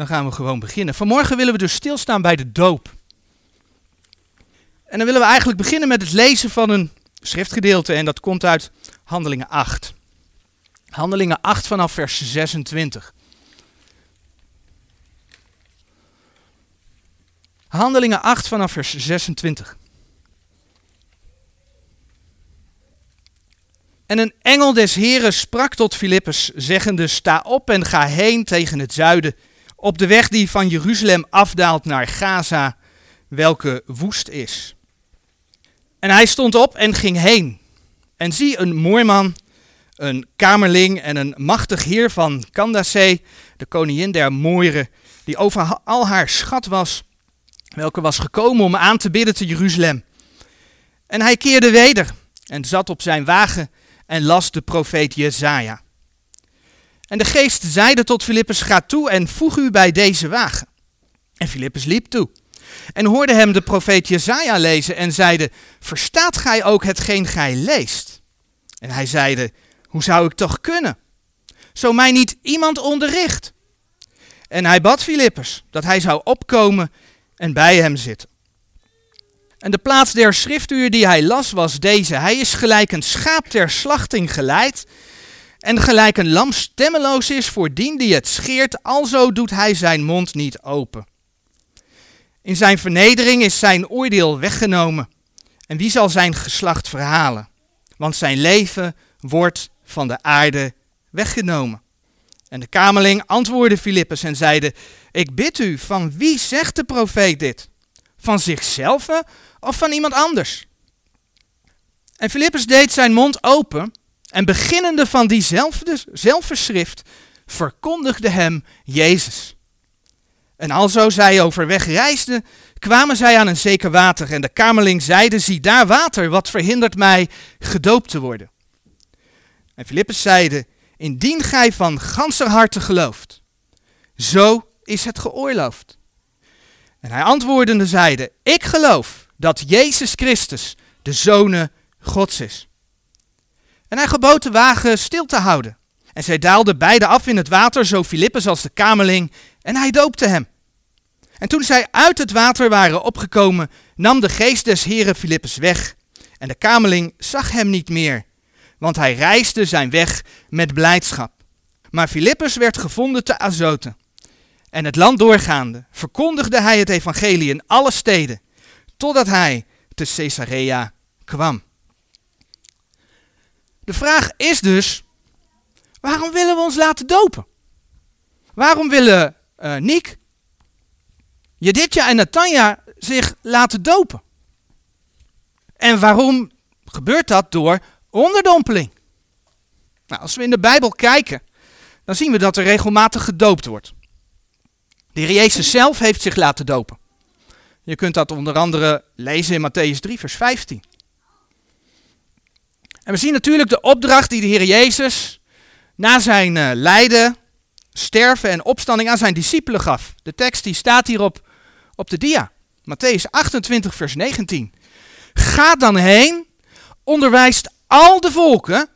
Dan gaan we gewoon beginnen. Vanmorgen willen we dus stilstaan bij de doop. En dan willen we eigenlijk beginnen met het lezen van een schriftgedeelte. En dat komt uit Handelingen 8. Handelingen 8 vanaf vers 26. Handelingen 8 vanaf vers 26. En een engel des Heren sprak tot Filippus, zeggende: Sta op en ga heen tegen het zuiden, op de weg die van Jeruzalem afdaalt naar Gaza, welke woest is. En hij stond op en ging heen. En zie, een mooi man, een kamerling en een machtig heer van Candace, de koningin der Mooieren, die over al haar schat was, welke was gekomen om aan te bidden te Jeruzalem. En hij keerde weder en zat op zijn wagen en las de profeet Jezaja. En de geest zeide tot Filippus, ga toe en voeg u bij deze wagen. En Filippus liep toe en hoorde hem de profeet Jezaja lezen en zeide, verstaat gij ook hetgeen gij leest? En hij zeide, hoe zou ik toch kunnen? Zo mij niet iemand onderricht. En hij bad Filippus dat hij zou opkomen en bij hem zitten. En de plaats der schriftuur die hij las was deze. Hij is gelijk een schaap ter slachting geleid. En gelijk een lam stemmeloos is voor dien die het scheert, alzo doet hij zijn mond niet open. In zijn vernedering is zijn oordeel weggenomen. En wie zal zijn geslacht verhalen? Want zijn leven wordt van de aarde weggenomen. En de kamerling antwoordde Filippus en zeide: Ik bid u, van wie zegt de profeet dit? Van zichzelf of van iemand anders? En Filippus deed zijn mond open en beginnende van diezelfde zelfde schrift verkondigde hem Jezus. En alzo zij overweg reisden, kwamen zij aan een zeker water. En de kamerling zeide, zie daar water, wat verhindert mij gedoopt te worden? En Filippus zeide, indien gij van ganser harte gelooft, zo is het geoorloofd. En hij antwoordende zeide, ik geloof dat Jezus Christus de Zone Gods is. En hij gebood de wagen stil te houden. En zij daalden beide af in het water, zo Filippus als de kamerling, en hij doopte hem. En toen zij uit het water waren opgekomen, nam de geest des Heren Filippus weg. En de kamerling zag hem niet meer, want hij reisde zijn weg met blijdschap. Maar Filippus werd gevonden te Azoten. En het land doorgaande verkondigde hij het evangelie in alle steden, totdat hij te Caesarea kwam. De vraag is dus, waarom willen we ons laten dopen? Waarom willen uh, Niek, Jeditja en Natanja zich laten dopen? En waarom gebeurt dat door onderdompeling? Nou, als we in de Bijbel kijken, dan zien we dat er regelmatig gedoopt wordt. De Heer Jezus zelf heeft zich laten dopen. Je kunt dat onder andere lezen in Matthäus 3, vers 15. En we zien natuurlijk de opdracht die de Heer Jezus na zijn uh, lijden, sterven en opstanding aan zijn discipelen gaf. De tekst die staat hier op, op de dia. Matthäus 28, vers 19. Ga dan heen, onderwijst al de volken,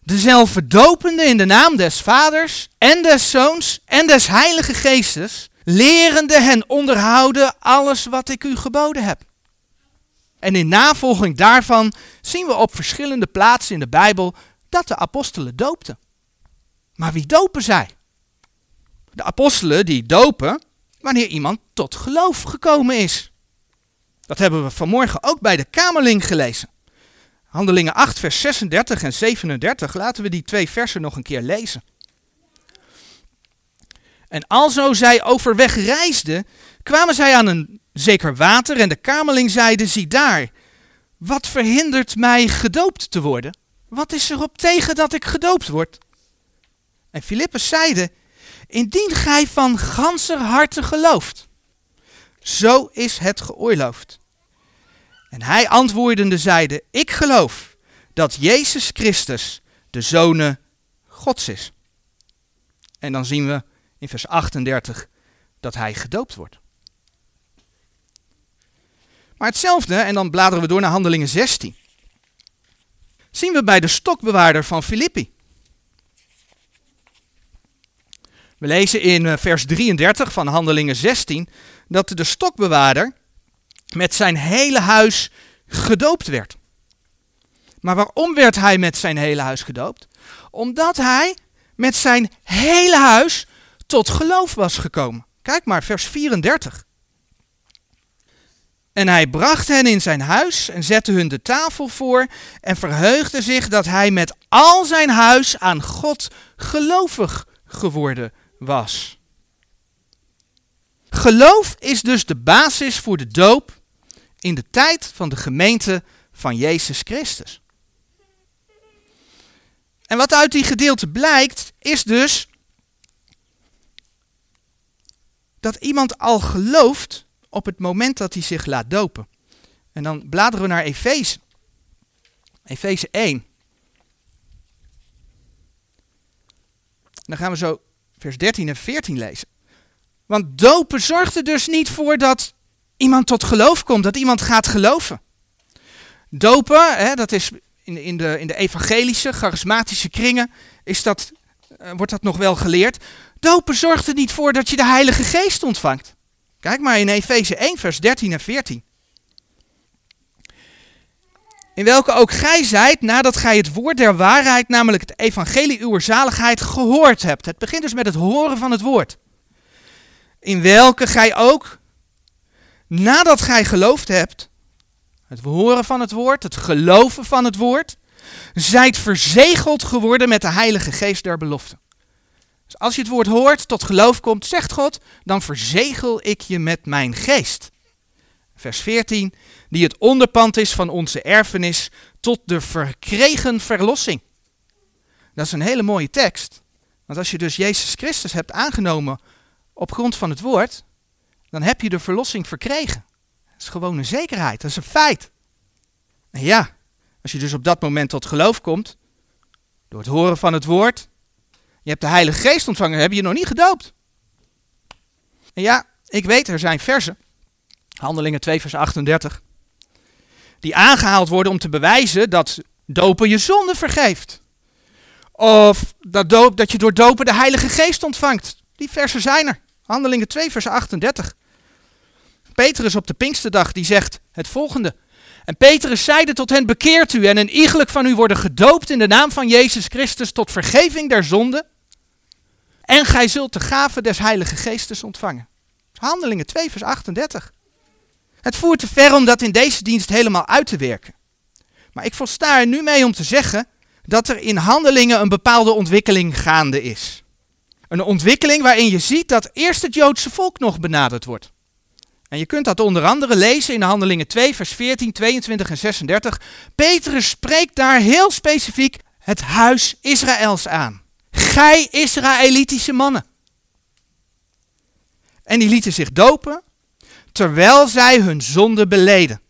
dezelfde dopende in de naam des Vaders en des Zoons en des Heilige Geestes, lerende hen onderhouden alles wat ik u geboden heb. En in navolging daarvan zien we op verschillende plaatsen in de Bijbel dat de apostelen doopten. Maar wie dopen zij? De apostelen die dopen wanneer iemand tot geloof gekomen is. Dat hebben we vanmorgen ook bij de Kamerling gelezen. Handelingen 8, vers 36 en 37. Laten we die twee versen nog een keer lezen. En alzo zij overweg reisden, kwamen zij aan een zeker water en de kamerling zeide, zie daar, wat verhindert mij gedoopt te worden? Wat is er op tegen dat ik gedoopt word? En Filippus zeide, indien gij van ganser harte gelooft, zo is het geoorloofd. En hij antwoordende zeide, ik geloof dat Jezus Christus de Zone Gods is. En dan zien we in vers 38 dat hij gedoopt wordt. Maar hetzelfde, en dan bladeren we door naar Handelingen 16. Zien we bij de stokbewaarder van Filippi. We lezen in eh, vers 33 van Handelingen 16 dat de stokbewaarder met zijn hele huis gedoopt werd. Maar waarom werd hij met zijn hele huis gedoopt? Omdat hij met zijn hele huis tot geloof was gekomen. Kijk maar, vers 34. En hij bracht hen in zijn huis en zette hun de tafel voor en verheugde zich dat hij met al zijn huis aan God gelovig geworden was. Geloof is dus de basis voor de doop in de tijd van de gemeente van Jezus Christus. En wat uit die gedeelte blijkt, is dus dat iemand al gelooft op het moment dat hij zich laat dopen. En dan bladeren we naar Efeze. Efeze 1. Dan gaan we zo vers 13 en 14 lezen. Want dopen zorgt er dus niet voor dat iemand tot geloof komt, dat iemand gaat geloven. Dopen, hè, dat is in, in, de, in de evangelische, charismatische kringen, is dat, uh, wordt dat nog wel geleerd. Dopen zorgt er niet voor dat je de Heilige Geest ontvangt. Kijk maar in Efeze 1, vers 13 en 14. In welke ook gij zijt, nadat gij het woord der waarheid, namelijk het evangelie uw zaligheid, gehoord hebt. Het begint dus met het horen van het woord. In welke gij ook, nadat gij geloofd hebt, het horen van het woord, het geloven van het woord, zijt verzegeld geworden met de Heilige Geest der belofte. Dus als je het woord hoort, tot geloof komt, zegt God, dan verzegel ik je met mijn geest. Vers 14, die het onderpand is van onze erfenis tot de verkregen verlossing. Dat is een hele mooie tekst. Want als je dus Jezus Christus hebt aangenomen op grond van het woord, dan heb je de verlossing verkregen. Dat is gewoon een zekerheid, dat is een feit. En ja, als je dus op dat moment tot geloof komt, door het horen van het woord, je hebt de Heilige Geest ontvangen, heb je nog niet gedoopt. En ja, ik weet, er zijn versen, Handelingen 2 vers 38, die aangehaald worden om te bewijzen dat dopen je zonde vergeeft. Of dat, doop, dat je door dopen de Heilige Geest ontvangt. Die versen zijn er. Handelingen 2 vers 38. Petrus op de Pinksterdag die zegt het volgende. En Petrus zeide tot hen, bekeert u en een iegelijk van u worden gedoopt in de naam van Jezus Christus tot vergeving der zonden. En gij zult de gave des Heilige Geestes ontvangen. Handelingen 2 vers 38. Het voert te ver om dat in deze dienst helemaal uit te werken. Maar ik volsta er nu mee om te zeggen dat er in handelingen een bepaalde ontwikkeling gaande is. Een ontwikkeling waarin je ziet dat eerst het Joodse volk nog benaderd wordt. En je kunt dat onder andere lezen in Handelingen 2, vers 14, 22 en 36. Petrus spreekt daar heel specifiek het huis Israëls aan. Gij Israëlitische mannen. En die lieten zich dopen terwijl zij hun zonde beleden.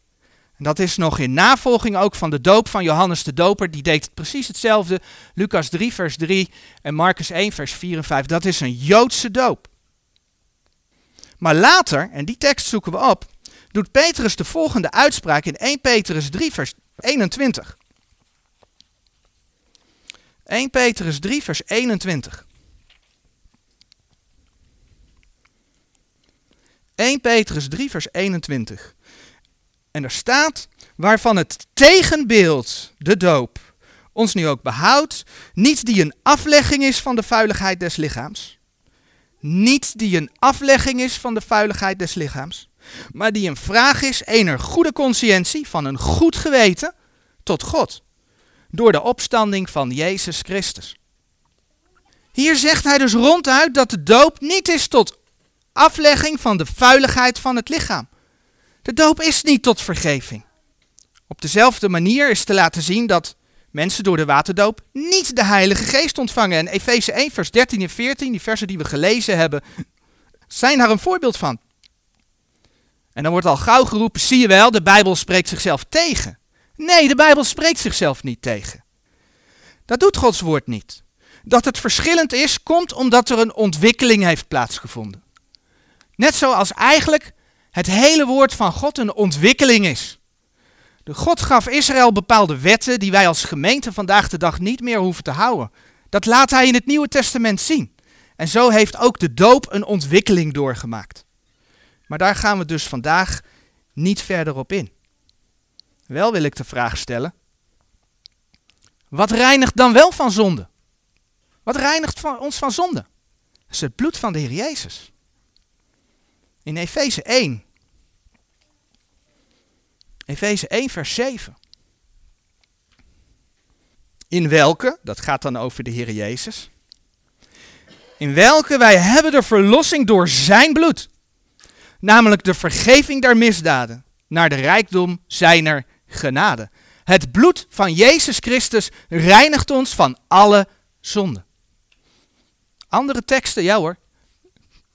En dat is nog in navolging ook van de doop van Johannes de Doper. Die deed precies hetzelfde. Lucas 3, vers 3 en Marcus 1, vers 4 en 5. Dat is een Joodse doop. Maar later, en die tekst zoeken we op, doet Petrus de volgende uitspraak in 1 Petrus 3, vers 21. 1 Petrus 3, vers 21. 1 Petrus 3, vers 21. En er staat, waarvan het tegenbeeld, de doop, ons nu ook behoudt, niet die een aflegging is van de vuiligheid des lichaams, niet die een aflegging is van de vuiligheid des lichaams, maar die een vraag is ener goede consciëntie, van een goed geweten, tot God, door de opstanding van Jezus Christus. Hier zegt hij dus ronduit dat de doop niet is tot aflegging van de vuiligheid van het lichaam. De doop is niet tot vergeving. Op dezelfde manier is te laten zien dat mensen door de waterdoop niet de Heilige Geest ontvangen. En Efeze 1, vers 13 en 14, die versen die we gelezen hebben, zijn daar een voorbeeld van. En dan wordt al gauw geroepen, zie je wel, de Bijbel spreekt zichzelf tegen. Nee, de Bijbel spreekt zichzelf niet tegen. Dat doet Gods woord niet. Dat het verschillend is, komt omdat er een ontwikkeling heeft plaatsgevonden. Net zoals eigenlijk het hele woord van God een ontwikkeling is. De God gaf Israël bepaalde wetten die wij als gemeente vandaag de dag niet meer hoeven te houden. Dat laat hij in het Nieuwe Testament zien. En zo heeft ook de doop een ontwikkeling doorgemaakt. Maar daar gaan we dus vandaag niet verder op in. Wel wil ik de vraag stellen: wat reinigt dan wel van zonde? Wat reinigt ons van zonde? Dat is het bloed van de Heer Jezus. In Efeze 1. Efeze 1, vers 7. In welke, dat gaat dan over de Heer Jezus. In welke wij hebben de verlossing door zijn bloed. Namelijk de vergeving der misdaden. Naar de rijkdom zijner genade. Het bloed van Jezus Christus reinigt ons van alle zonde. Andere teksten, ja hoor.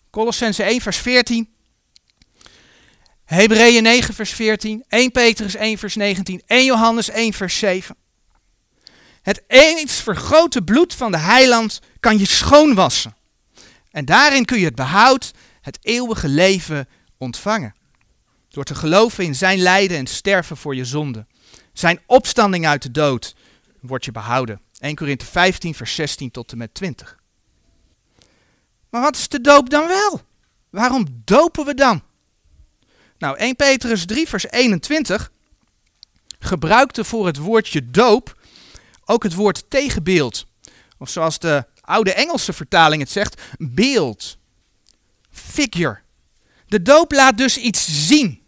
Colossense 1 vers 14. Hebreeën 9 vers 14. 1 Petrus 1 vers 19. 1 Johannes 1 vers 7. Het eens vergrote bloed van de heiland kan je schoonwassen. En daarin kun je het behoud, het eeuwige leven ontvangen. Door te geloven in zijn lijden en sterven voor je zonde. Zijn opstanding uit de dood wordt je behouden. 1 Korinthe 15 vers 16 tot en met 20. Maar wat is de doop dan wel? Waarom dopen we dan? Nou, 1 Petrus 3 vers 21 gebruikte voor het woordje doop ook het woord tegenbeeld. Of zoals de oude Engelse vertaling het zegt, beeld. Figure. De doop laat dus iets zien.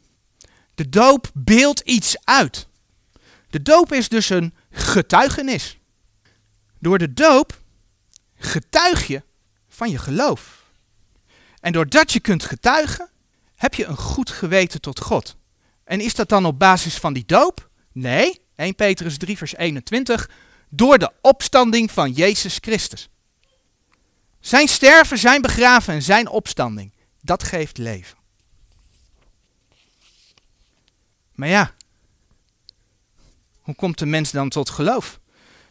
De doop beeldt iets uit. De doop is dus een getuigenis. Door de doop getuig je van je geloof. En doordat je kunt getuigen, heb je een goed geweten tot God. En is dat dan op basis van die doop? Nee, 1 Petrus 3 vers 21, door de opstanding van Jezus Christus. Zijn sterven, zijn begraven en zijn opstanding, dat geeft leven. Maar ja, hoe komt de mens dan tot geloof?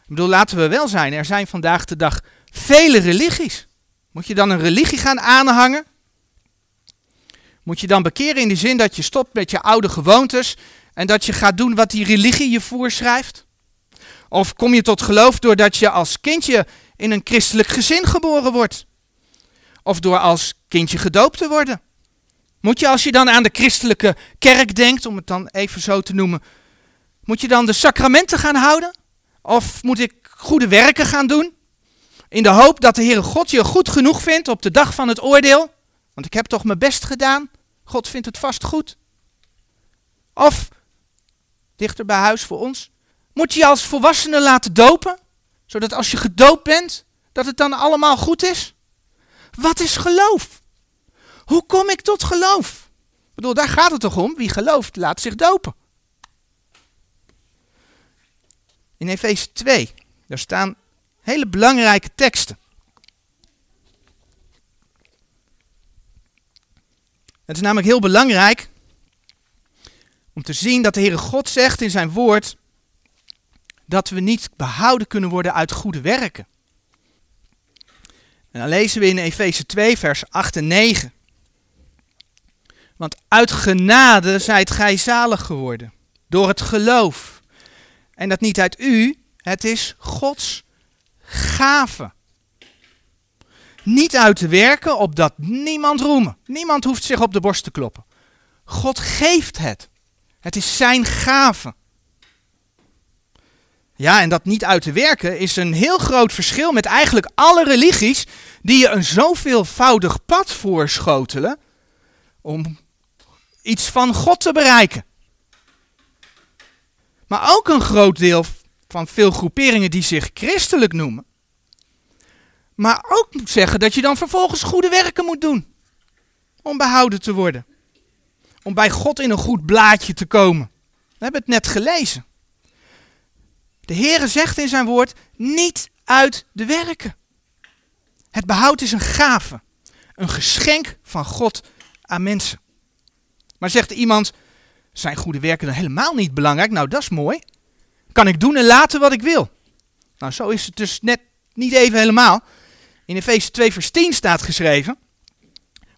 Ik bedoel, laten we wel zijn, er zijn vandaag de dag vele religies. Moet je dan een religie gaan aanhangen? Moet je dan bekeren in de zin dat je stopt met je oude gewoontes en dat je gaat doen wat die religie je voorschrijft? Of kom je tot geloof doordat je als kindje in een christelijk gezin geboren wordt? Of door als kindje gedoopt te worden? Moet je als je dan aan de christelijke kerk denkt, om het dan even zo te noemen, moet je dan de sacramenten gaan houden? Of moet ik goede werken gaan doen? In de hoop dat de Heere God je goed genoeg vindt op de dag van het oordeel? Want ik heb toch mijn best gedaan. God vindt het vast goed. Of, dichter bij huis voor ons, moet je je als volwassene laten dopen, zodat als je gedoopt bent, dat het dan allemaal goed is? Wat is geloof? Hoe kom ik tot geloof? Ik bedoel, daar gaat het toch om? Wie gelooft, laat zich dopen. In Efeze 2, daar staan hele belangrijke teksten. Het is namelijk heel belangrijk om te zien dat de Heere God zegt in zijn woord dat we niet behouden kunnen worden uit goede werken. En dan lezen we in Efeze 2, vers 8 en 9. Want uit genade zijt gij zalig geworden, door het geloof. En dat niet uit u, het is Gods gave. Niet uit te werken, opdat niemand roemen. Niemand hoeft zich op de borst te kloppen. God geeft het. Het is zijn gave. Ja, en dat niet uit te werken is een heel groot verschil met eigenlijk alle religies die je een zoveelvoudig pad voorschotelen om iets van God te bereiken. Maar ook een groot deel van veel groeperingen die zich christelijk noemen, maar ook moet zeggen dat je dan vervolgens goede werken moet doen. Om behouden te worden. Om bij God in een goed blaadje te komen. We hebben het net gelezen. De Heere zegt in zijn woord, niet uit de werken. Het behoud is een gave. Een geschenk van God aan mensen. Maar zegt iemand, zijn goede werken dan helemaal niet belangrijk? Nou, dat is mooi. Kan ik doen en laten wat ik wil? Nou, zo is het dus net niet even helemaal. In Efeze 2 vers 10 staat geschreven,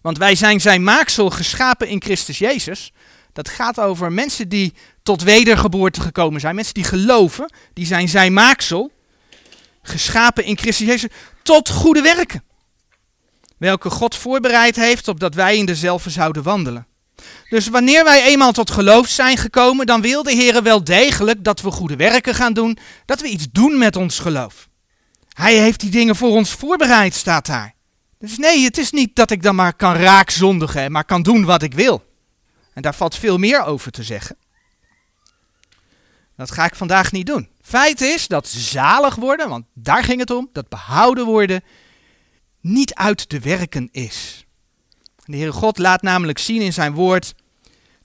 want wij zijn zijn maaksel geschapen in Christus Jezus. Dat gaat over mensen die tot wedergeboorte gekomen zijn, mensen die geloven, die zijn zijn maaksel, geschapen in Christus Jezus, tot goede werken. welke God voorbereid heeft opdat wij in dezelfde zouden wandelen. Dus wanneer wij eenmaal tot geloof zijn gekomen, dan wil de Heer wel degelijk dat we goede werken gaan doen, dat we iets doen met ons geloof. Hij heeft die dingen voor ons voorbereid, staat daar. Dus nee, het is niet dat ik dan maar kan raakzondigen, maar kan doen wat ik wil. En daar valt veel meer over te zeggen. Dat ga ik vandaag niet doen. Feit is dat zalig worden, want daar ging het om, dat behouden worden, niet uit de werken is. De Heere God laat namelijk zien in zijn woord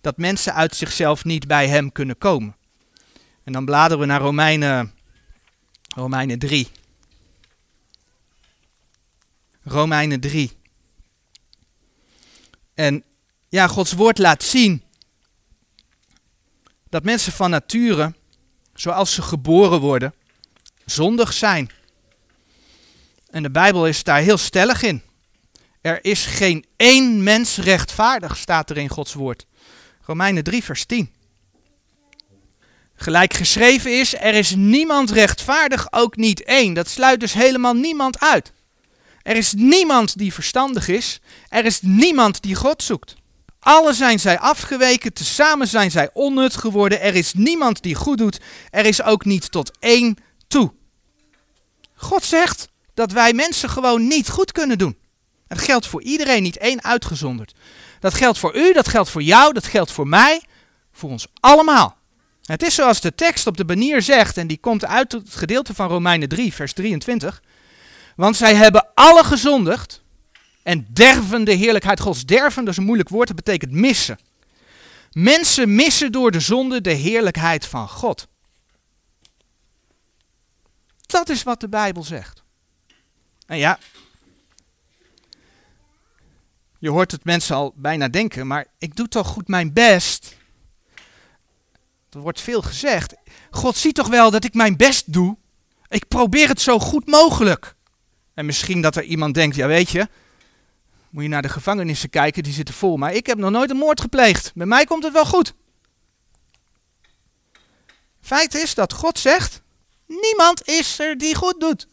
dat mensen uit zichzelf niet bij hem kunnen komen. En dan bladeren we naar Romeinen, Romeinen 3. Romeinen 3. En ja, Gods woord laat zien dat mensen van nature, zoals ze geboren worden, zondig zijn. En de Bijbel is daar heel stellig in. Er is geen één mens rechtvaardig, staat er in Gods woord. Romeinen 3, vers 10. Gelijk geschreven is, er is niemand rechtvaardig, ook niet één. Dat sluit dus helemaal niemand uit. Er is niemand die verstandig is. Er is niemand die God zoekt. Alle zijn zij afgeweken, tezamen zijn zij onnut geworden. Er is niemand die goed doet. Er is ook niet tot één toe. God zegt dat wij mensen gewoon niet goed kunnen doen. Dat geldt voor iedereen, niet één uitgezonderd. Dat geldt voor u, dat geldt voor jou, dat geldt voor mij, voor ons allemaal. Het is zoals de tekst op de banier zegt, en die komt uit het gedeelte van Romeinen 3, vers 23. Want zij hebben alle gezondigd en derven de heerlijkheid Gods. Derven, dat is een moeilijk woord, dat betekent missen. Mensen missen door de zonde de heerlijkheid van God. Dat is wat de Bijbel zegt. En ja, je hoort het mensen al bijna denken, maar ik doe toch goed mijn best. Er wordt veel gezegd. God ziet toch wel dat ik mijn best doe. Ik probeer het zo goed mogelijk. En misschien dat er iemand denkt, ja weet je, moet je naar de gevangenissen kijken, die zitten vol. Maar ik heb nog nooit een moord gepleegd. Bij mij komt het wel goed. Feit is dat God zegt, niemand is er die goed doet.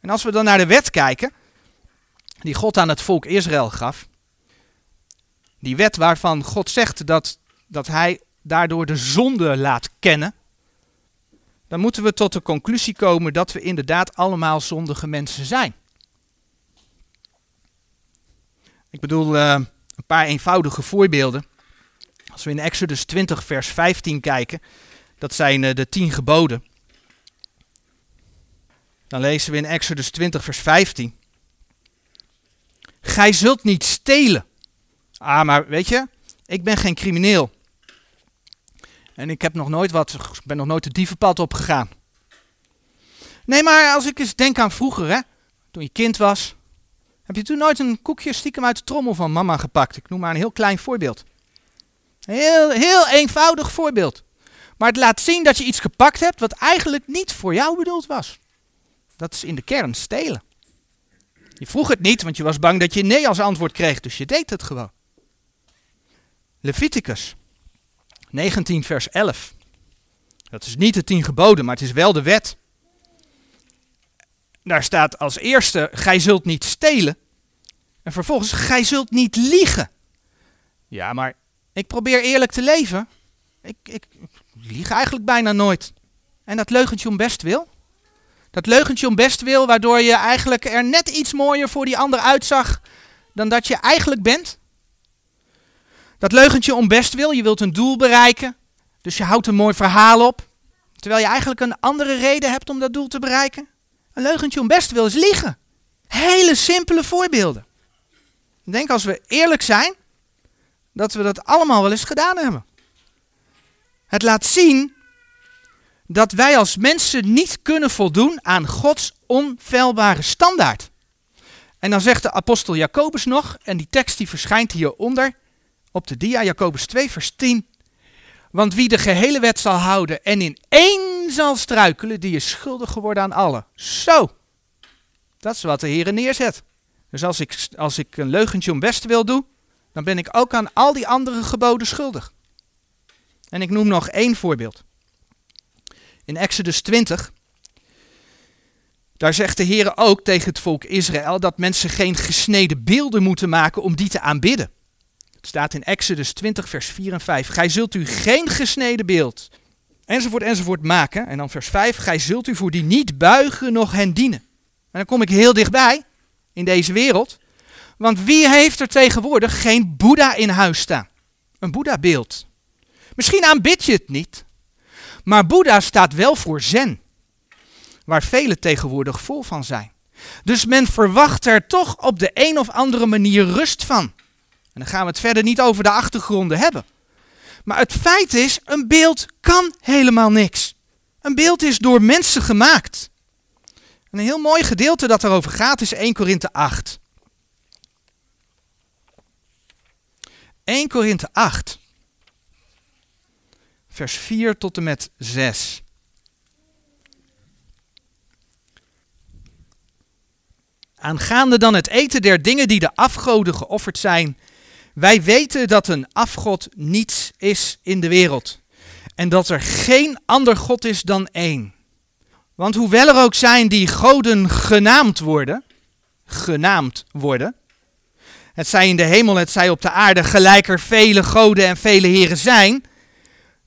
En als we dan naar de wet kijken, die God aan het volk Israël gaf, die wet waarvan God zegt dat, dat hij daardoor de zonde laat kennen, dan moeten we tot de conclusie komen dat we inderdaad allemaal zondige mensen zijn. Ik bedoel uh, een paar eenvoudige voorbeelden. Als we in Exodus 20, vers 15 kijken, dat zijn uh, de tien geboden. Dan lezen we in Exodus 20, vers 15. Gij zult niet stelen. Ah, maar weet je, ik ben geen crimineel. En ik heb nog nooit wat, ben nog nooit de dievenpad opgegaan. Nee, maar als ik eens denk aan vroeger, hè, toen je kind was, heb je toen nooit een koekje stiekem uit de trommel van mama gepakt? Ik noem maar een heel klein voorbeeld. Heel, heel eenvoudig voorbeeld. Maar het laat zien dat je iets gepakt hebt wat eigenlijk niet voor jou bedoeld was. Dat is in de kern stelen. Je vroeg het niet, want je was bang dat je nee als antwoord kreeg, dus je deed het gewoon. Leviticus 19, vers 11. Dat is niet de tien geboden, maar het is wel de wet. Daar staat als eerste, gij zult niet stelen. En vervolgens, gij zult niet liegen. Ja, maar ik probeer eerlijk te leven. Ik, ik, ik lieg eigenlijk bijna nooit. En dat leugentje om best wil? Dat leugentje om best wil, waardoor je eigenlijk er net iets mooier voor die ander uitzag dan dat je eigenlijk bent? Dat leugentje om best wil, je wilt een doel bereiken, dus je houdt een mooi verhaal op, terwijl je eigenlijk een andere reden hebt om dat doel te bereiken. Een leugentje om best wil is liegen. Hele simpele voorbeelden. Denk als we eerlijk zijn, dat we dat allemaal wel eens gedaan hebben. Het laat zien dat wij als mensen niet kunnen voldoen aan Gods onfeilbare standaard. En dan zegt de apostel Jacobus nog, en die tekst die verschijnt hieronder op de dia, Jacobus 2, vers 10. Want wie de gehele wet zal houden en in één zal struikelen, die is schuldig geworden aan alle. Zo, dat is wat de Heer neerzet. Dus als ik, als ik een leugentje om best wil doen, dan ben ik ook aan al die andere geboden schuldig. En ik noem nog één voorbeeld. In Exodus 20, Daar zegt de Heer ook tegen het volk Israël dat mensen geen gesneden beelden moeten maken om die te aanbidden. Het staat in Exodus 20, vers 4 en 5. Gij zult u geen gesneden beeld, enzovoort, enzovoort maken. En dan vers 5. Gij zult u voor die niet buigen, nog hen dienen. En dan kom ik heel dichtbij in deze wereld. Want wie heeft er tegenwoordig geen Boeddha in huis staan? Een Boeddha-beeld. Misschien aanbid je het niet. Maar Boeddha staat wel voor zen. Waar velen tegenwoordig vol van zijn. Dus men verwacht er toch op de een of andere manier rust van. En dan gaan we het verder niet over de achtergronden hebben. Maar het feit is, een beeld kan helemaal niks. Een beeld is door mensen gemaakt. En een heel mooi gedeelte dat erover gaat is 1 Korinthe 8. 1 Korinthe 8, vers 4 tot en met 6. Aangaande dan het eten der dingen die de afgoden geofferd zijn, wij weten dat een afgod niets is in de wereld en dat er geen ander God is dan één. Want hoewel er ook zijn die goden genaamd worden, genaamd worden, het zij in de hemel, het zij op de aarde, gelijk er vele goden en vele heren zijn,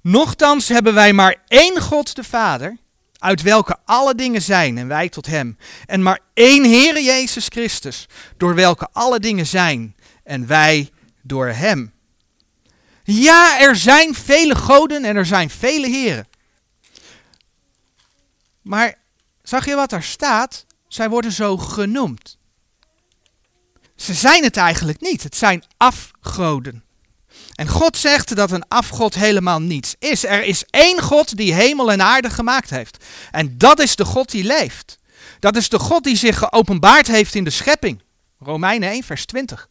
nochtans hebben wij maar één God de Vader, uit welke alle dingen zijn en wij tot hem, en maar één Heere Jezus Christus, door welke alle dingen zijn en wij door hem. Ja, er zijn vele goden en er zijn vele heren. Maar zag je wat er staat? Zij worden zo genoemd. Ze zijn het eigenlijk niet. Het zijn afgoden. En God zegt dat een afgod helemaal niets is. Er is één God die hemel en aarde gemaakt heeft. En dat is de God die leeft. Dat is de God die zich geopenbaard heeft in de schepping. Romeinen 1, vers 20.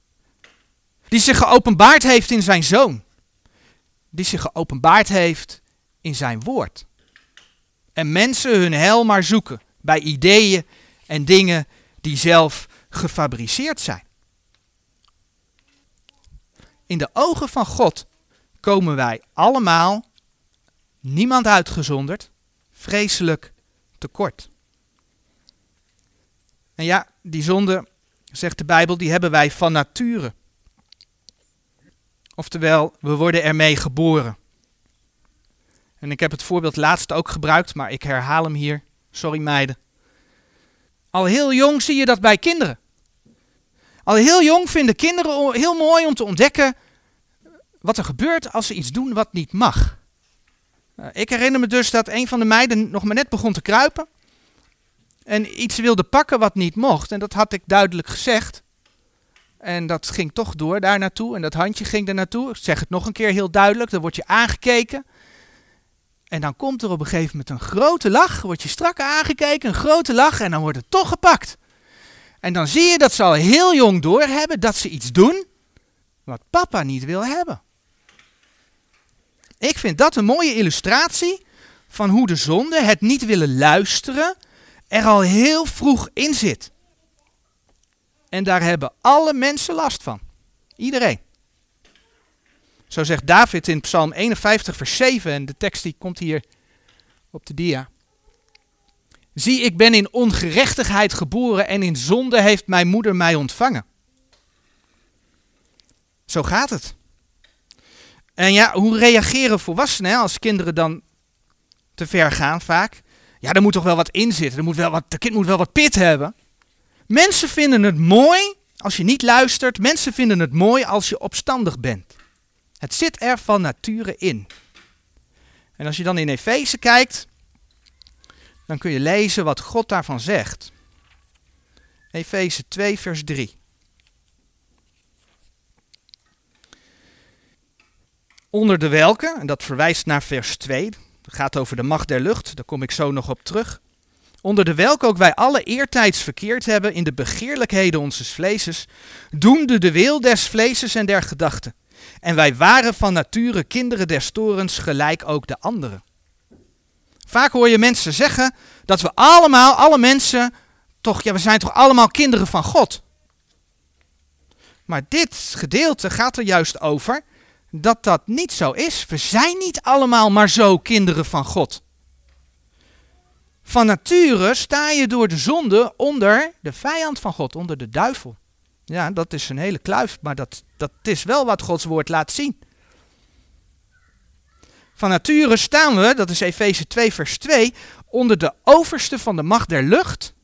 Die zich geopenbaard heeft in zijn zoon. Die zich geopenbaard heeft in zijn woord. En mensen hun hel maar zoeken bij ideeën en dingen die zelf gefabriceerd zijn. In de ogen van God komen wij allemaal, niemand uitgezonderd, vreselijk tekort. En ja, die zonde, zegt de Bijbel, die hebben wij van nature. Oftewel, we worden ermee geboren. En ik heb het voorbeeld laatst ook gebruikt, maar ik herhaal hem hier. Sorry meiden. Al heel jong zie je dat bij kinderen. Al heel jong vinden kinderen heel mooi om te ontdekken wat er gebeurt als ze iets doen wat niet mag. Eh, ik herinner me dus dat een van de meiden nog maar net begon te kruipen. En iets wilde pakken wat niet mocht. En dat had ik duidelijk gezegd. En dat ging toch door daar naartoe. En dat handje ging er naartoe. Ik zeg het nog een keer heel duidelijk. Dan word je aangekeken. En dan komt er op een gegeven moment een grote lach. Word je strak aangekeken, een grote lach. En dan wordt het toch gepakt. En dan zie je dat ze al heel jong doorhebben dat ze iets doen wat papa niet wil hebben. Ik vind dat een mooie illustratie van hoe de zonde, het niet willen luisteren, er al heel vroeg in zit. En daar hebben alle mensen last van. Iedereen. Zo zegt David in Psalm 51, vers 7, en de tekst die komt hier op de dia. Zie, ik ben in ongerechtigheid geboren en in zonde heeft mijn moeder mij ontvangen. Zo gaat het. En ja, hoe reageren volwassenen als kinderen dan te ver gaan vaak? Ja, er moet toch wel wat in zitten. Er moet wel wat, de kind moet wel wat pit hebben. Mensen vinden het mooi als je niet luistert. Mensen vinden het mooi als je opstandig bent. Het zit er van nature in. En als je dan in Efeze kijkt, dan kun je lezen wat God daarvan zegt. Efeze 2, vers 3. Onder de welke, en dat verwijst naar vers 2, dat gaat over de macht der lucht, daar kom ik zo nog op terug. Onder de welke ook wij alle eertijds verkeerd hebben in de begeerlijkheden onzes vleeses, doende de wil des vleeses en der gedachten. En wij waren van nature kinderen des torens, gelijk ook de anderen. Vaak hoor je mensen zeggen dat we allemaal, alle mensen, toch, ja, we zijn toch allemaal kinderen van God. Maar dit gedeelte gaat er juist over dat dat niet zo is. We zijn niet allemaal maar zo kinderen van God. Van nature sta je door de zonde onder de vijand van God, onder de duivel. Ja, dat is een hele kluif, maar dat, dat is wel wat Gods woord laat zien. Van nature staan we, dat is Efeze 2 vers 2, onder de overste van de macht der lucht,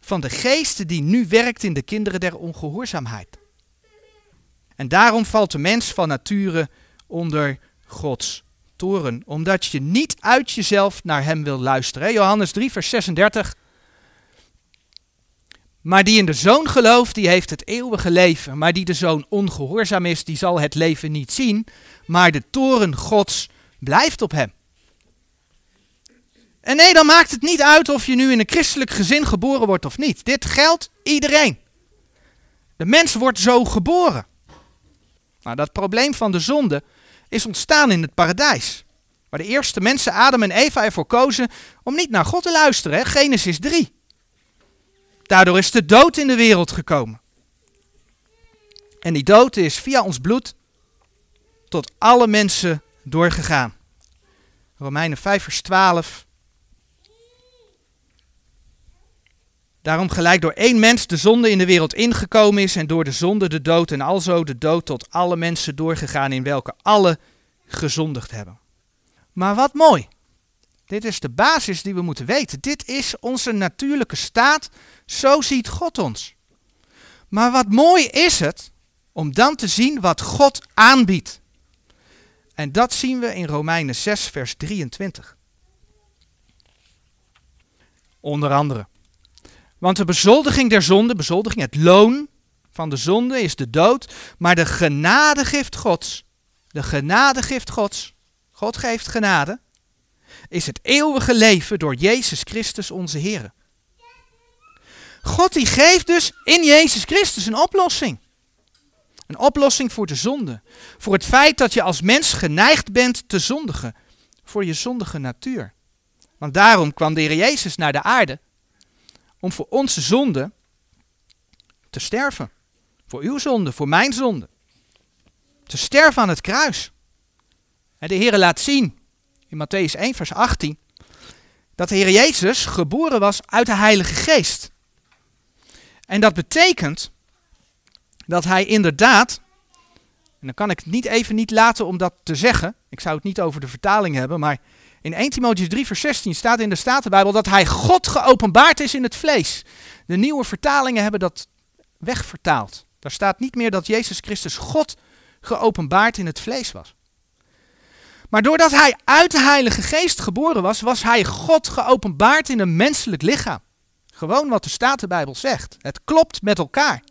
van de geesten die nu werkt in de kinderen der ongehoorzaamheid. En daarom valt de mens van nature onder Gods toren, omdat je niet uit jezelf naar hem wil luisteren. Johannes 3 vers 36. Maar die in de zoon gelooft, die heeft het eeuwige leven. Maar die de zoon ongehoorzaam is, die zal het leven niet zien. Maar de toren Gods blijft op hem. En nee, dan maakt het niet uit of je nu in een christelijk gezin geboren wordt of niet. Dit geldt iedereen. De mens wordt zo geboren. Nou, dat probleem van de zonde is ontstaan in het paradijs. Waar de eerste mensen, Adam en Eva, ervoor kozen om niet naar God te luisteren. Genesis 3. Daardoor is de dood in de wereld gekomen. En die dood is via ons bloed tot alle mensen doorgegaan. Romeinen 5 vers 12. Daarom gelijk door één mens de zonde in de wereld ingekomen is en door de zonde de dood en alzo de dood tot alle mensen doorgegaan in welke alle gezondigd hebben. Maar wat mooi. Dit is de basis die we moeten weten. Dit is onze natuurlijke staat. Zo ziet God ons. Maar wat mooi is het om dan te zien wat God aanbiedt. En dat zien we in Romeinen 6, vers 23. Onder andere. Want de bezoldiging der zonde, bezoldiging, het loon van de zonde is de dood. Maar de genadegift Gods, de genadegift Gods, God geeft genade, is het eeuwige leven door Jezus Christus onze Heer. God die geeft dus in Jezus Christus een oplossing. Een oplossing voor de zonde. Voor het feit dat je als mens geneigd bent te zondigen. Voor je zondige natuur. Want daarom kwam de Jezus naar de aarde. Om voor onze zonde te sterven. Voor uw zonde, voor mijn zonde. Te sterven aan het kruis. En de Heer laat zien in Matthäus 1 vers 18 dat de Heer Jezus geboren was uit de Heilige Geest. En dat betekent dat hij inderdaad, en dan kan ik het niet even niet laten om dat te zeggen, ik zou het niet over de vertaling hebben, maar in 1 Timotheus 3 vers 16 staat in de Statenbijbel dat hij God geopenbaard is in het vlees. De nieuwe vertalingen hebben dat wegvertaald. Daar staat niet meer dat Jezus Christus God geopenbaard in het vlees was. Maar doordat hij uit de Heilige Geest geboren was, was hij God geopenbaard in een menselijk lichaam. Gewoon wat de Statenbijbel zegt. Het klopt met elkaar.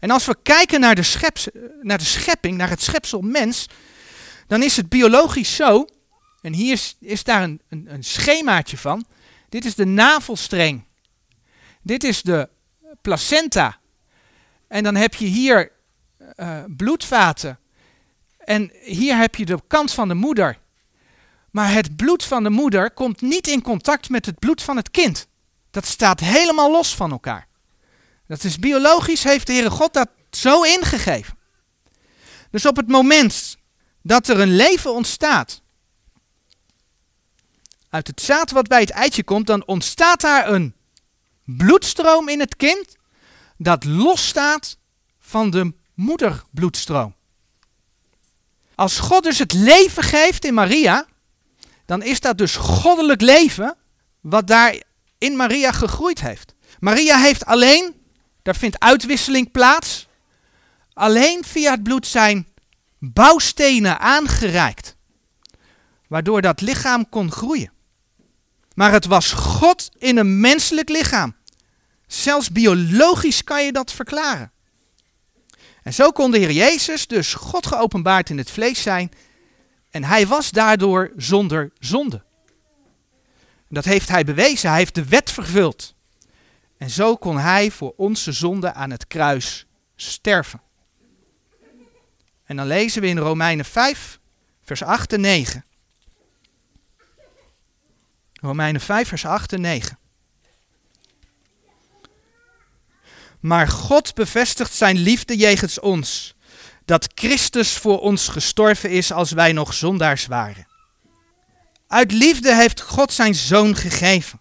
En als we kijken naar de, naar de schepping, naar het schepsel mens, dan is het biologisch zo, en hier is, is daar een, een, een schemaatje van. Dit is de navelstreng. Dit is de placenta. En dan heb je hier uh, bloedvaten. En hier heb je de kant van de moeder. Maar het bloed van de moeder komt niet in contact met het bloed van het kind. Dat staat helemaal los van elkaar. Dat is biologisch, heeft de Heere God dat zo ingegeven. Dus op het moment dat er een leven ontstaat, uit het zaad wat bij het eitje komt, dan ontstaat daar een bloedstroom in het kind dat losstaat van de moederbloedstroom. Als God dus het leven geeft in Maria, dan is dat dus goddelijk leven wat daar in Maria gegroeid heeft. Maria heeft alleen daar vindt uitwisseling plaats. Alleen via het bloed zijn bouwstenen aangereikt. Waardoor dat lichaam kon groeien. Maar het was God in een menselijk lichaam. Zelfs biologisch kan je dat verklaren. En zo kon de Heer Jezus dus God geopenbaard in het vlees zijn. En hij was daardoor zonder zonde. Dat heeft hij bewezen. Hij heeft de wet vervuld. En zo kon hij voor onze zonde aan het kruis sterven. En dan lezen we in Romeinen 5, vers 8 en 9. Romeinen 5, vers 8 en 9. Maar God bevestigt zijn liefde jegens ons, dat Christus voor ons gestorven is als wij nog zondaars waren. Uit liefde heeft God zijn zoon gegeven.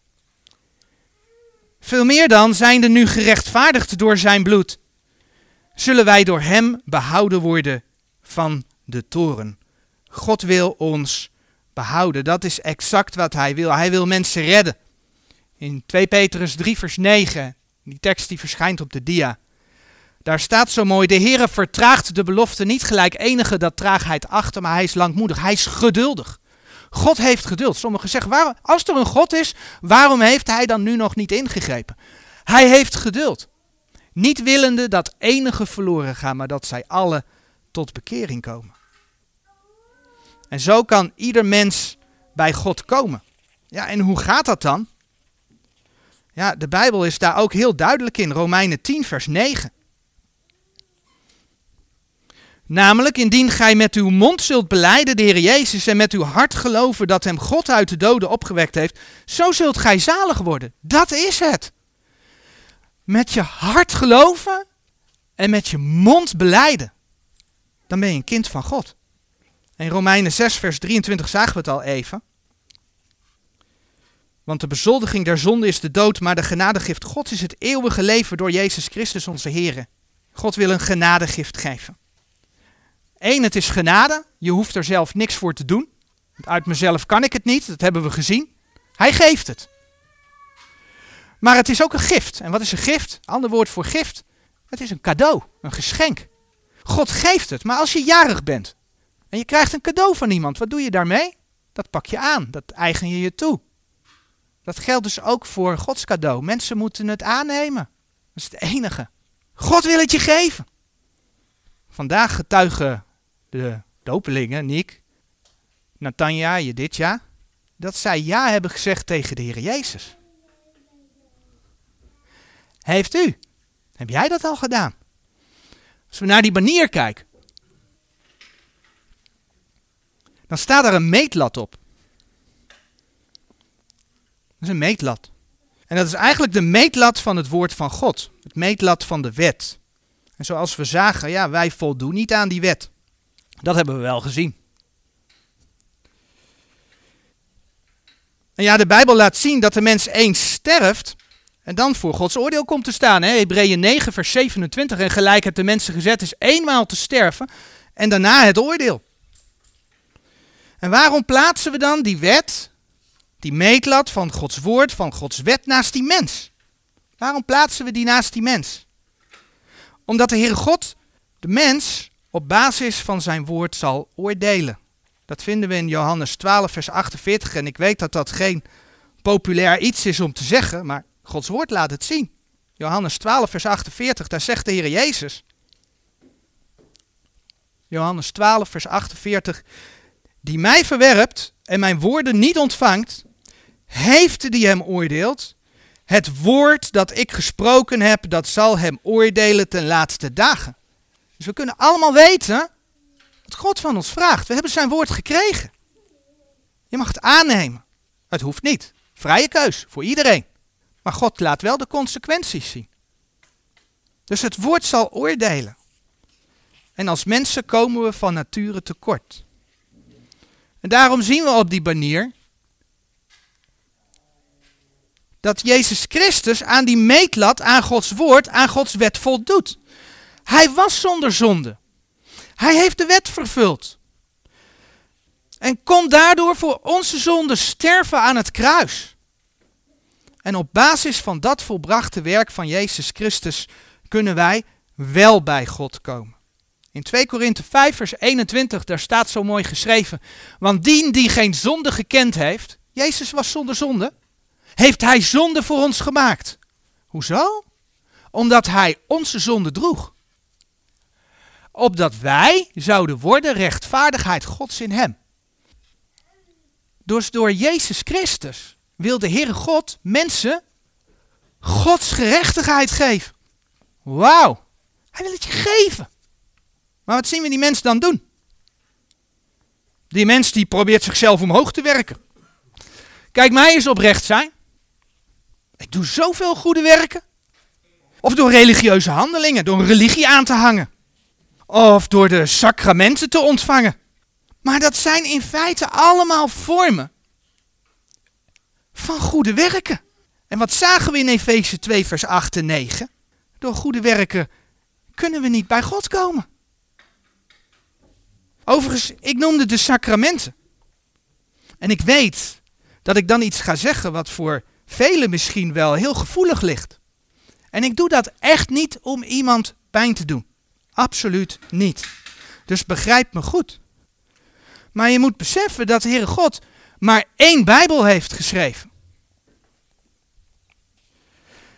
Veel meer dan, zijnde nu gerechtvaardigd door zijn bloed, zullen wij door hem behouden worden van de toren. God wil ons behouden. Dat is exact wat hij wil. Hij wil mensen redden. In 2 Petrus 3 vers 9, die tekst die verschijnt op de dia. Daar staat zo mooi, de Heere vertraagt de belofte niet gelijk enige dat traagheid achter, maar hij is langmoedig, hij is geduldig. God heeft geduld. Sommigen zeggen, waarom, als er een God is, waarom heeft hij dan nu nog niet ingegrepen? Hij heeft geduld. Niet willende dat enige verloren gaan, maar dat zij alle tot bekering komen. En zo kan ieder mens bij God komen. Ja, en hoe gaat dat dan? Ja, de Bijbel is daar ook heel duidelijk in. Romeinen 10, vers 9. Namelijk, indien gij met uw mond zult beleiden de Heer Jezus en met uw hart geloven dat hem God uit de doden opgewekt heeft, zo zult gij zalig worden. Dat is het. Met je hart geloven en met je mond beleiden. Dan ben je een kind van God. In Romeinen 6, vers 23 zagen we het al even. Want de bezoldiging der zonde is de dood, maar de genadegift God is het eeuwige leven door Jezus Christus onze Heer. God wil een genadegift geven. Eén, het is genade. Je hoeft er zelf niks voor te doen. Uit mezelf kan ik het niet, dat hebben we gezien. Hij geeft het. Maar het is ook een gift. En wat is een gift? Ander woord voor gift. Het is een cadeau, een geschenk. God geeft het, maar als je jarig bent en je krijgt een cadeau van iemand, wat doe je daarmee? Dat pak je aan, dat eigen je je toe. Dat geldt dus ook voor Gods cadeau. Mensen moeten het aannemen. Dat is het enige. God wil het je geven. Vandaag getuigen de dopelingen, Nick, Natanja, Jeditja, dat zij ja hebben gezegd tegen de Heer Jezus. Heeft u? Heb jij dat al gedaan? Als we naar die banier kijken, dan staat er een meetlat op. Dat is een meetlat. En dat is eigenlijk de meetlat van het woord van God. Het meetlat van de wet. En zoals we zagen, ja, wij voldoen niet aan die wet. Dat hebben we wel gezien. En ja, de Bijbel laat zien dat de mens eens sterft en dan voor Gods oordeel komt te staan. Hebreeën 9, vers 27. En gelijk het de mensen gezet is eenmaal te sterven en daarna het oordeel. En waarom plaatsen we dan die wet, die meetlat van Gods woord, van Gods wet naast die mens? Waarom plaatsen we die naast die mens? Omdat de Heere God de mens op basis van zijn woord zal oordelen. Dat vinden we in Johannes 12, vers 48. En ik weet dat dat geen populair iets is om te zeggen, maar Gods woord laat het zien. Johannes 12, vers 48, daar zegt de Heer Jezus. Johannes 12, vers 48. Die mij verwerpt en mijn woorden niet ontvangt, heeft die hem oordeeld. Het woord dat ik gesproken heb, dat zal hem oordelen ten laatste dagen. Dus we kunnen allemaal weten wat God van ons vraagt. We hebben zijn woord gekregen. Je mag het aannemen. Het hoeft niet. Vrije keus voor iedereen. Maar God laat wel de consequenties zien. Dus het woord zal oordelen. En als mensen komen we van nature tekort. En daarom zien we op die banier dat Jezus Christus aan die meetlat, aan Gods woord, aan Gods wet voldoet. Hij was zonder zonde. Hij heeft de wet vervuld. En kon daardoor voor onze zonde sterven aan het kruis. En op basis van dat volbrachte werk van Jezus Christus kunnen wij wel bij God komen. In 2 Korinthe 5 vers 21, daar staat zo mooi geschreven. Want die die geen zonde gekend heeft, Jezus was zonder zonde, heeft hij zonde voor ons gemaakt. Hoezo? Omdat hij onze zonde droeg. Opdat wij zouden worden rechtvaardigheid Gods in hem. Dus door Jezus Christus wil de Heere God mensen Gods gerechtigheid geven. Wauw, hij wil het je geven. Maar wat zien we die mensen dan doen? Die mens die probeert zichzelf omhoog te werken. Kijk, mij eens oprecht zijn. Ik doe zoveel goede werken. Of door religieuze handelingen, door religie aan te hangen. Of door de sacramenten te ontvangen. Maar dat zijn in feite allemaal vormen van goede werken. En wat zagen we in Efeze 2, vers 8 en 9? Door goede werken kunnen we niet bij God komen. Overigens, ik noemde de sacramenten. En ik weet dat ik dan iets ga zeggen wat voor velen misschien wel heel gevoelig ligt. En ik doe dat echt niet om iemand pijn te doen. Absoluut niet. Dus begrijp me goed. Maar je moet beseffen dat de Heere God maar één Bijbel heeft geschreven.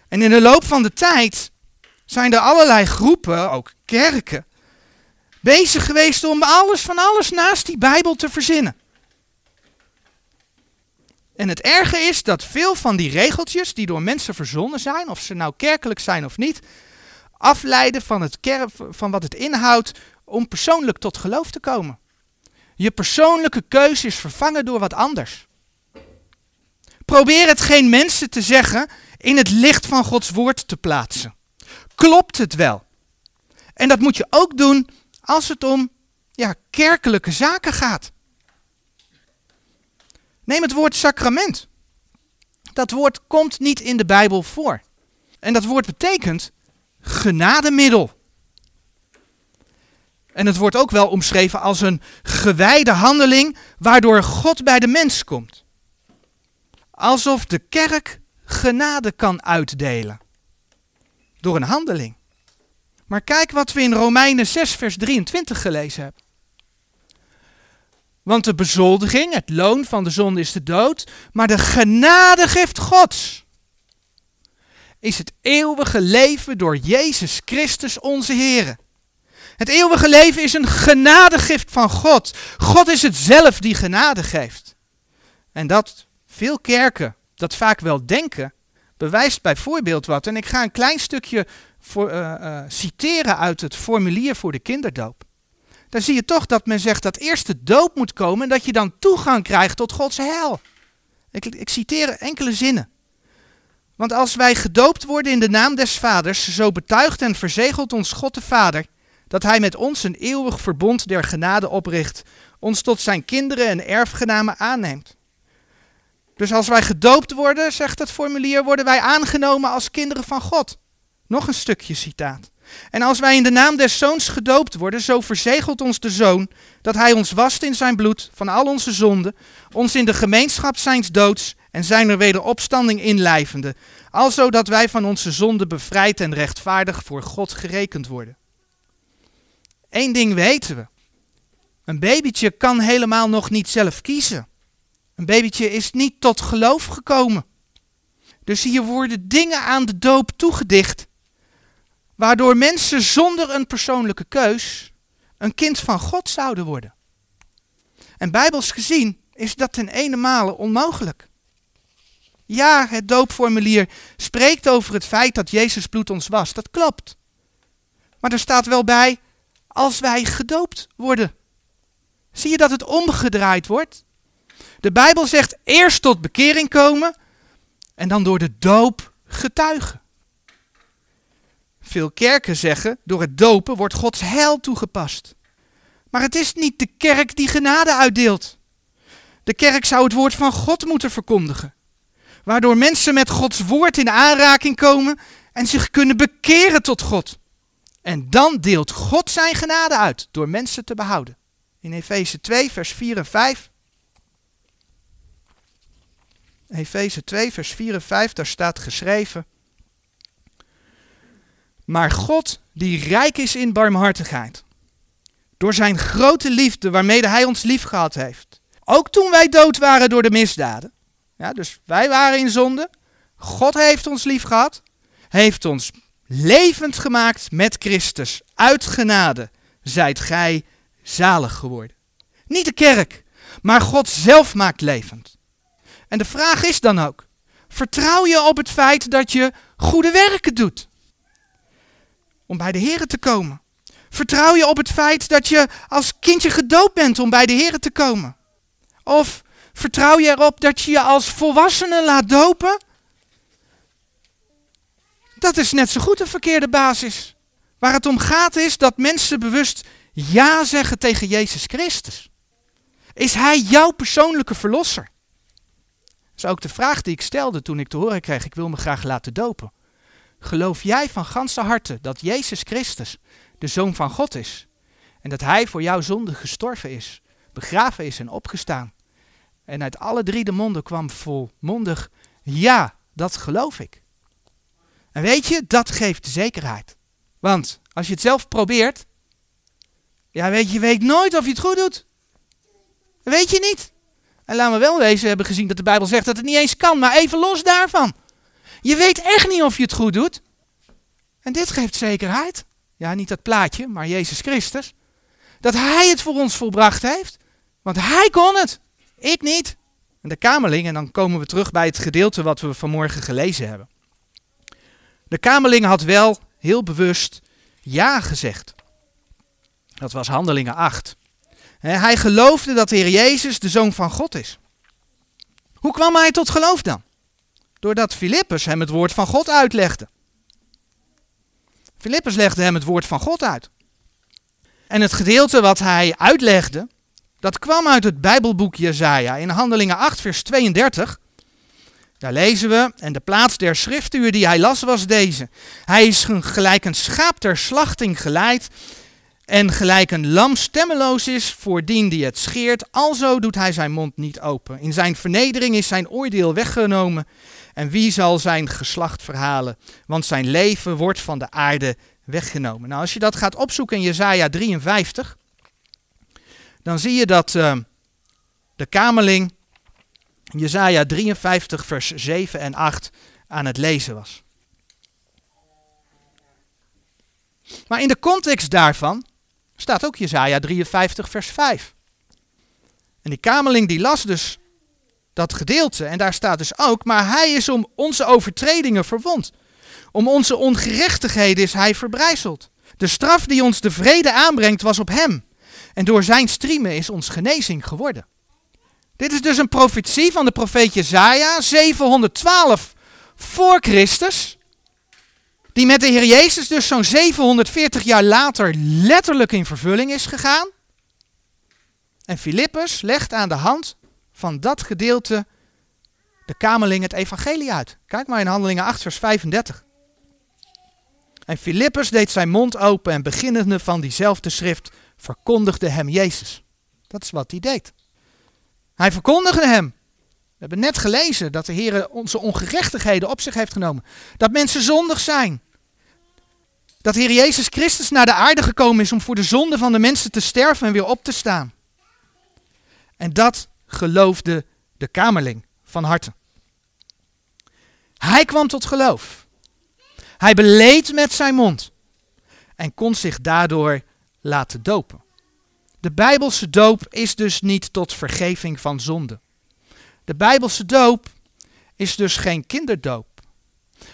En in de loop van de tijd zijn er allerlei groepen, ook kerken, bezig geweest om alles van alles naast die Bijbel te verzinnen. En het erge is dat veel van die regeltjes die door mensen verzonnen zijn, of ze nou kerkelijk zijn of niet, afleiden van, het van wat het inhoudt om persoonlijk tot geloof te komen. Je persoonlijke keuze is vervangen door wat anders. Probeer het geen mensen te zeggen in het licht van Gods woord te plaatsen. Klopt het wel? En dat moet je ook doen als het om ja, kerkelijke zaken gaat. Neem het woord sacrament. Dat woord komt niet in de Bijbel voor. En dat woord betekent genademiddel. En het wordt ook wel omschreven als een gewijde handeling waardoor God bij de mens komt. Alsof de kerk genade kan uitdelen. Door een handeling. Maar kijk wat we in Romeinen 6, vers 23 gelezen hebben. Want de bezoldiging, het loon van de zonde is de dood, maar de genadegift Gods is het eeuwige leven door Jezus Christus onze Heer. Het eeuwige leven is een genadegift van God. God is het zelf die genade geeft. En dat veel kerken dat vaak wel denken, bewijst bijvoorbeeld wat. En ik ga een klein stukje voor, uh, uh, citeren uit het formulier voor de kinderdoop. Daar zie je toch dat men zegt dat eerst de doop moet komen en dat je dan toegang krijgt tot Gods heil. Ik, ik citeer enkele zinnen. Want als wij gedoopt worden in de naam des Vaders, zo betuigt en verzegelt ons God de Vader dat Hij met ons een eeuwig verbond der genade opricht, ons tot zijn kinderen en erfgenamen aanneemt. Dus als wij gedoopt worden, zegt het formulier, worden wij aangenomen als kinderen van God. Nog een stukje citaat. En als wij in de naam des zoons gedoopt worden, zo verzegelt ons de zoon dat hij ons wast in zijn bloed van al onze zonden, ons in de gemeenschap zijns doods en zijn er wederopstanding inlijvende, alzo dat wij van onze zonden bevrijd en rechtvaardig voor God gerekend worden. Eén ding weten we. Een babytje kan helemaal nog niet zelf kiezen. Een babytje is niet tot geloof gekomen. Dus hier worden dingen aan de doop toegedicht, waardoor mensen zonder een persoonlijke keus een kind van God zouden worden. En bijbels gezien is dat ten ene male onmogelijk. Ja, het doopformulier spreekt over het feit dat Jezus bloed ons was. Dat klopt. Maar er staat wel bij, als wij gedoopt worden. Zie je dat het omgedraaid wordt? De Bijbel zegt eerst tot bekering komen en dan door de doop getuigen. Veel kerken zeggen, door het dopen wordt Gods heil toegepast. Maar het is niet de kerk die genade uitdeelt. De kerk zou het woord van God moeten verkondigen. Waardoor mensen met Gods woord in aanraking komen en zich kunnen bekeren tot God. En dan deelt God zijn genade uit door mensen te behouden. In Efeze 2, vers 4 en 5 Efeze 2, vers 4 en 5, daar staat geschreven. Maar God, die rijk is in barmhartigheid, door zijn grote liefde waarmee hij ons lief gehad heeft, ook toen wij dood waren door de misdaden, ja, dus wij waren in zonde, God heeft ons lief gehad, heeft ons levend gemaakt met Christus, uit genade, zijt gij zalig geworden. Niet de kerk, maar God zelf maakt levend. En de vraag is dan ook, vertrouw je op het feit dat je goede werken doet? Om bij de Heer te komen. Vertrouw je op het feit dat je als kindje gedoopt bent om bij de Heer te komen? Of vertrouw je erop dat je je als volwassene laat dopen? Dat is net zo goed een verkeerde basis. Waar het om gaat is dat mensen bewust ja zeggen tegen Jezus Christus. Is Hij jouw persoonlijke verlosser? is ook de vraag die ik stelde toen ik te horen kreeg, ik wil me graag laten dopen. Geloof jij van ganse harte dat Jezus Christus de Zoon van God is? En dat Hij voor jouw zonde gestorven is, begraven is en opgestaan? En uit alle drie de monden kwam volmondig, ja, dat geloof ik. En weet je, dat geeft zekerheid. Want als je het zelf probeert, ja, weet je, weet nooit of je het goed doet. weet je niet. En laten we wel wezen, we hebben gezien dat de Bijbel zegt dat het niet eens kan, maar even los daarvan. Je weet echt niet of je het goed doet. En dit geeft zekerheid. Ja, niet dat plaatje, maar Jezus Christus. Dat Hij het voor ons volbracht heeft. Want Hij kon het. Ik niet. En de Kamerling, en dan komen we terug bij het gedeelte wat we vanmorgen gelezen hebben. De Kamerling had wel heel bewust ja gezegd. Dat was Handelingen 8. Hij geloofde dat de Heer Jezus de Zoon van God is. Hoe kwam hij tot geloof dan? Doordat Filippus hem het woord van God uitlegde. Filippus legde hem het woord van God uit. En het gedeelte wat hij uitlegde, dat kwam uit het Bijbelboek Jezaja in Handelingen 8 vers 32. Daar lezen we, en de plaats der schriftuur die hij las was deze. Hij is gelijk een schaap ter slachting geleid en gelijk een lam stemmeloos is voor dien die het scheert, alzo doet hij zijn mond niet open. In zijn vernedering is zijn oordeel weggenomen en wie zal zijn geslacht verhalen? Want zijn leven wordt van de aarde weggenomen. Nou, als je dat gaat opzoeken in Jesaja 53, dan zie je dat uh, de kamerling Jesaja 53 vers 7 en 8 aan het lezen was. Maar in de context daarvan staat ook Jesaja 53 vers 5. En die kamerling die las dus dat gedeelte en daar staat dus ook, maar hij is om onze overtredingen verwond. Om onze ongerechtigheden is hij verbrijzeld. De straf die ons de vrede aanbrengt was op hem. En door zijn striemen is ons genezing geworden. Dit is dus een profetie van de profeet Jezaja, 712 voor Christus. Die met de Heer Jezus dus zo'n 740 jaar later letterlijk in vervulling is gegaan. En Filippus legt aan de hand van dat gedeelte de kamerling het evangelie uit. Kijk maar in Handelingen 8 vers 35. En Filippus deed zijn mond open en beginnende van diezelfde schrift verkondigde hem Jezus. Dat is wat hij deed. Hij verkondigde hem. We hebben net gelezen dat de Heer onze ongerechtigheden op zich heeft genomen. Dat mensen zondig zijn. Dat Heer Jezus Christus naar de aarde gekomen is om voor de zonde van de mensen te sterven en weer op te staan. En dat geloofde de kamerling van harte. Hij kwam tot geloof. Hij beleed met zijn mond en kon zich daardoor laten dopen. De Bijbelse doop is dus niet tot vergeving van zonde. De Bijbelse doop is dus geen kinderdoop.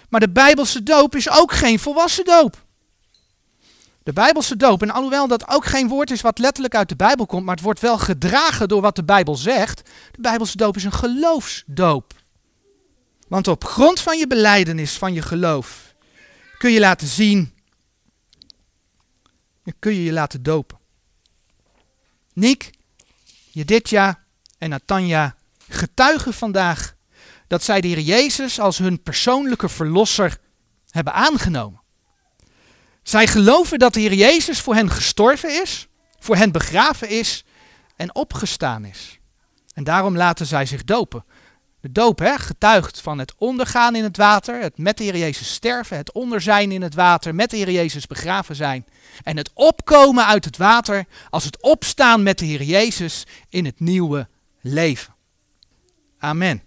Maar de Bijbelse doop is ook geen volwassen doop. De Bijbelse doop, en alhoewel dat ook geen woord is wat letterlijk uit de Bijbel komt, maar het wordt wel gedragen door wat de Bijbel zegt. De Bijbelse doop is een geloofsdoop. Want op grond van je beleidenis, van je geloof, kun je laten zien, kun je je laten dopen. Niek, Jeditja en Natanja getuigen vandaag dat zij de Heer Jezus als hun persoonlijke verlosser hebben aangenomen. Zij geloven dat de Heer Jezus voor hen gestorven is, voor hen begraven is en opgestaan is. En daarom laten zij zich dopen. De doop hè, getuigt van het ondergaan in het water, het met de Heer Jezus sterven, het onderzijn in het water, met de Heer Jezus begraven zijn. En het opkomen uit het water als het opstaan met de Heer Jezus in het nieuwe leven. Amen.